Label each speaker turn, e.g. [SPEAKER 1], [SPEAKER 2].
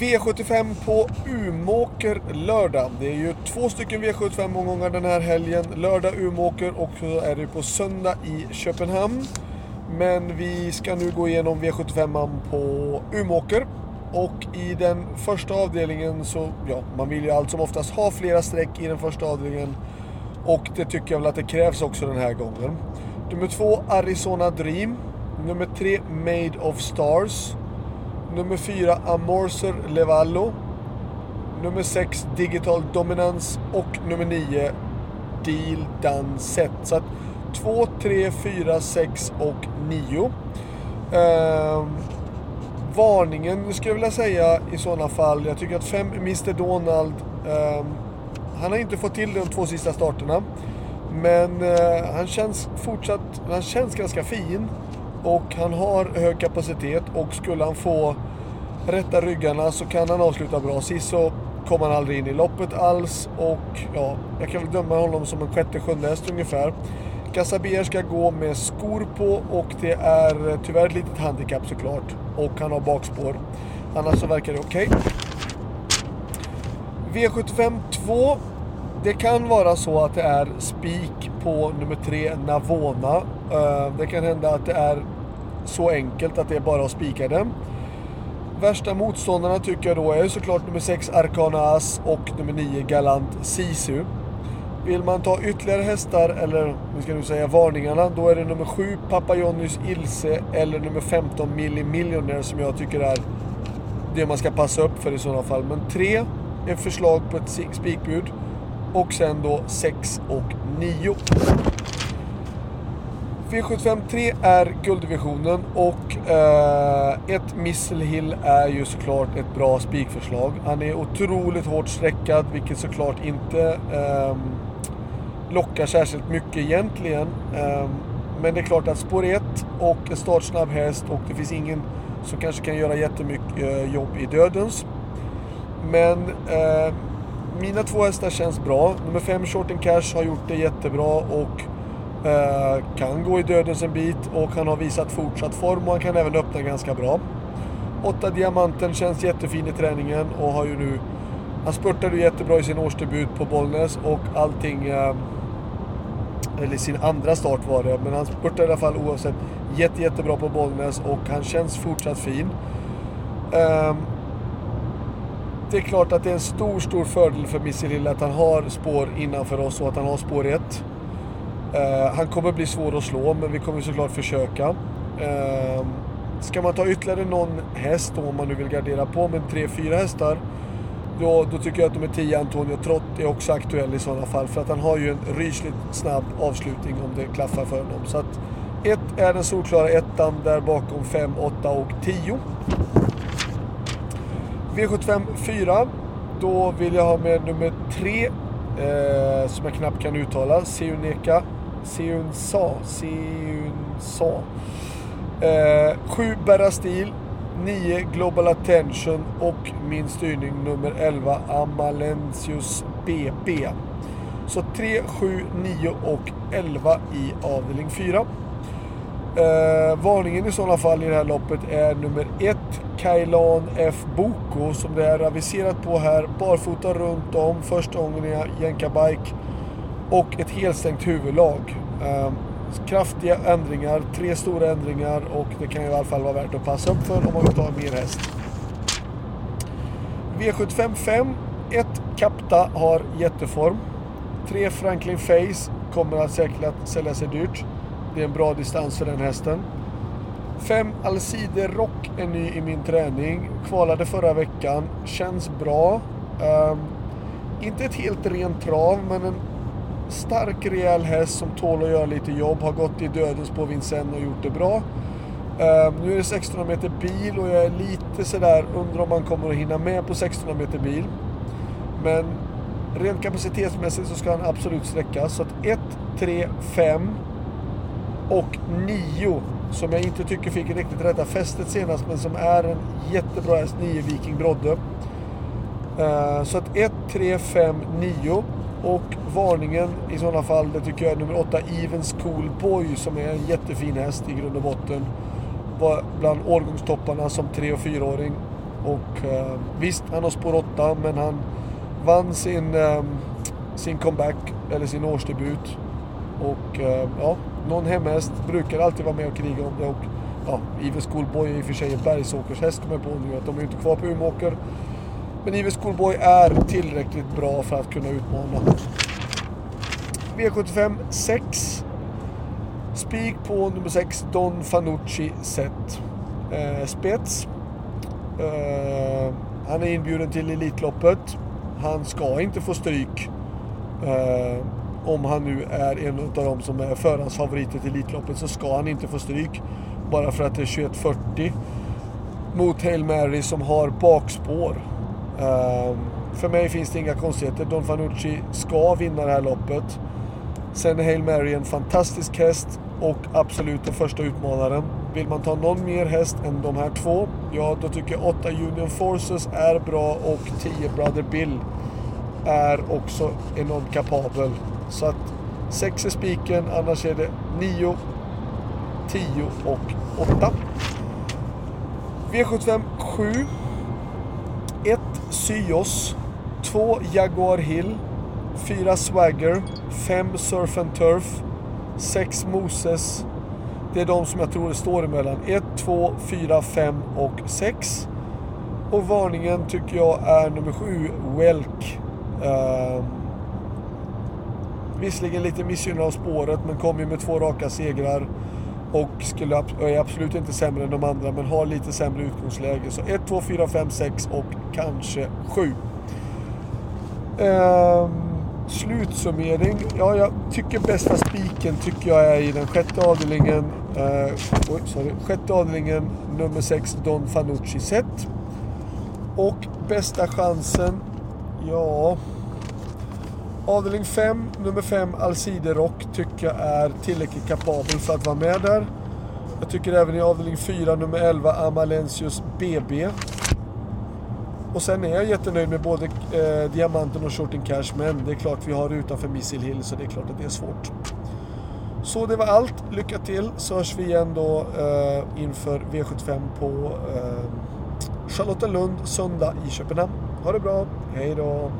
[SPEAKER 1] V75 på Umåker lördag. Det är ju två stycken V75-omgångar den här helgen. Lördag Umåker och så är det på söndag i Köpenhamn. Men vi ska nu gå igenom V75 på Umåker. Och i den första avdelningen så, ja, man vill ju allt som oftast ha flera streck i den första avdelningen. Och det tycker jag väl att det krävs också den här gången. Nummer två, Arizona Dream. Nummer tre, Made of Stars. Nummer 4 Amorser Levallo. Nummer 6 Digital Dominance och nummer 9 Deal Done Set. Så att 2, 3, 4, 6 och 9. Eh, varningen skulle jag vilja säga i sådana fall. Jag tycker att 5 Mr Donald. Eh, han har inte fått till de två sista starterna. Men eh, han känns fortsatt, han känns ganska fin. Och han har hög kapacitet och skulle han få rätta ryggarna så kan han avsluta bra. Sist så kom han aldrig in i loppet alls och ja, jag kan väl döma honom som en sjätte, sjunde häst ungefär. Casabier ska gå med skor på och det är eh, tyvärr ett litet handikapp såklart. Och han har bakspår. Annars så verkar det okej. Okay. V75 2. Det kan vara så att det är spik på nummer 3, Navona. Eh, det kan hända att det är så enkelt att det är bara att spika den. Värsta motståndarna tycker jag då är såklart nummer 6 Arcana As och nummer 9 Galant Sisu. Vill man ta ytterligare hästar, eller vi ska nu säga varningarna, då är det nummer 7 Papayonnys Ilse eller nummer 15 Milli Millionaire som jag tycker är det man ska passa upp för i sådana fall. Men 3 är förslag på ett spikbud och sen då 6 och 9. V753 är gulddivisionen och eh, ett Missile Hill är ju såklart ett bra spikförslag. Han är otroligt hårt sträckad vilket såklart inte eh, lockar särskilt mycket egentligen. Eh, men det är klart att spår 1 och en startsnabb häst och det finns ingen som kanske kan göra jättemycket eh, jobb i dödens. Men eh, mina två hästar känns bra. Nummer 5 Short and Cash har gjort det jättebra och Eh, kan gå i dödens en bit och han har visat fortsatt form och han kan även öppna ganska bra. Åtta Diamanten känns jättefin i träningen och har ju nu... Han spurtade jättebra i sin årsdebut på Bollnäs och allting... Eh, eller sin andra start var det, men han spurtade i alla fall oavsett jätte, jättebra på Bollnäs och han känns fortsatt fin. Ehm, det är klart att det är en stor, stor fördel för Missilil att han har spår innanför oss och att han har spår 1. Eh, han kommer bli svår att slå, men vi kommer såklart försöka. Eh, ska man ta ytterligare någon häst då, om man nu vill gardera på med 3-4 hästar, då, då, tycker jag att nummer 10 Antonio Trott är också aktuell i sådana fall. För att han har ju en rysligt snabb avslutning om det klaffar för honom. Så att 1 är den solklara ettan, där bakom 5, 8 och 10. V75 4. Då vill jag ha med nummer 3, eh, som jag knappt kan uttala, Seuneka Seun Sa, Seun Sa. Eh, sju Berastil. 9 Global Attention och min styrning nummer 11 Amalensius BB. Så 3, 7, 9 och 11 i avdelning 4. Eh, varningen i sådana fall i det här loppet är nummer 1 Kailan F Boko som det är aviserat på här. Barfota runt om, första gången i jänkarbike och ett helstängt huvudlag. Eh, kraftiga ändringar, tre stora ändringar och det kan ju i alla fall vara värt att passa upp för om man vill ta mer häst. V75 5. 1 Kapta har jätteform. 3 Franklin Face kommer att säkert sälja sig dyrt. Det är en bra distans för den hästen. 5 Alcide Rock är ny i min träning. Kvalade förra veckan. Känns bra. Um, inte ett helt rent trav, men en stark rejäl häst som tål att göra lite jobb. Har gått i dödens på Vincennes och gjort det bra. Uh, nu är det 1600 meter bil och jag är lite sådär, undrar om man kommer att hinna med på 1600 meter bil. Men rent kapacitetsmässigt så ska han absolut sträckas. Så att 1, 3, 5 och 9 som jag inte tycker fick riktigt rätta fästet senast men som är en jättebra häst, 9 Viking Brodde. Uh, så att 1, 3, 5, 9 och varningen i sådana fall, det tycker jag är nummer 8 Evens Cool Boy som är en jättefin häst i grund och botten. Var bland årgångstopparna som 3 och 4-åring. Och eh, visst, han har spår 8 men han vann sin, eh, sin comeback, eller sin årsdebut. Och eh, ja, någon hemhäst brukar alltid vara med och kriga om det. Och, ja, Evens Cool Boy är i och för sig en bergsåkershäst kommer jag på nu, att de är inte kvar på Umeåker. Men Ives Schoolboy är tillräckligt bra för att kunna utmana. V75 6. Spik på nummer 6, Don Fanucci set. Eh, spets. Eh, han är inbjuden till Elitloppet. Han ska inte få stryk. Eh, om han nu är en av dem som är förhandsfavoriter till Elitloppet så ska han inte få stryk. Bara för att det är 21.40 mot Hail Mary som har bakspår. Ehm, för mig finns det inga konstigheter. Don Fanucci ska vinna det här loppet. Sen är Hail Mary en fantastisk häst och absolut den första utmanaren. Vill man ta någon mer häst än de här två, ja då tycker jag 8 Union Forces är bra och 10 Brother Bill är också enormt kapabel. Så att 6 är spiken, annars är det 9, 10 och 8. V75 7. 1 Syos. 2 Jaguar Hill. 4 Swagger. 5 Surf and Turf. 6 Moses. Det är de som jag tror det står emellan. 1, 2, 4, 5 och 6. Och varningen tycker jag är nummer 7, Welk. Uh, visserligen lite missgynnad av spåret men kom ju med två raka segrar. Och skulle, är absolut inte sämre än de andra men har lite sämre utgångsläge. Så 1, 2, 4, 5, 6 och kanske 7. Ehm, slutsummering. Ja, jag tycker bästa spiken tycker jag är i den sjätte avdelningen. Uh, oj, sorry. Sjätte avdelningen, nummer 6, Don Fanucci set. Och bästa chansen, ja... Avdelning 5, nummer 5, Alcide Rock, tycker jag är tillräckligt kapabel för att vara med där. Jag tycker även i avdelning 4, nummer 11, Amalensius BB. Och sen är jag jättenöjd med både eh, Diamanten och Shorting Cash, men det är klart vi har utanför Missile Hill så det är klart att det är svårt. Så det var allt. Lycka till så hörs vi igen då eh, inför V75 på eh, Charlottenlund söndag i Köpenhamn. Ha det bra. Hej då!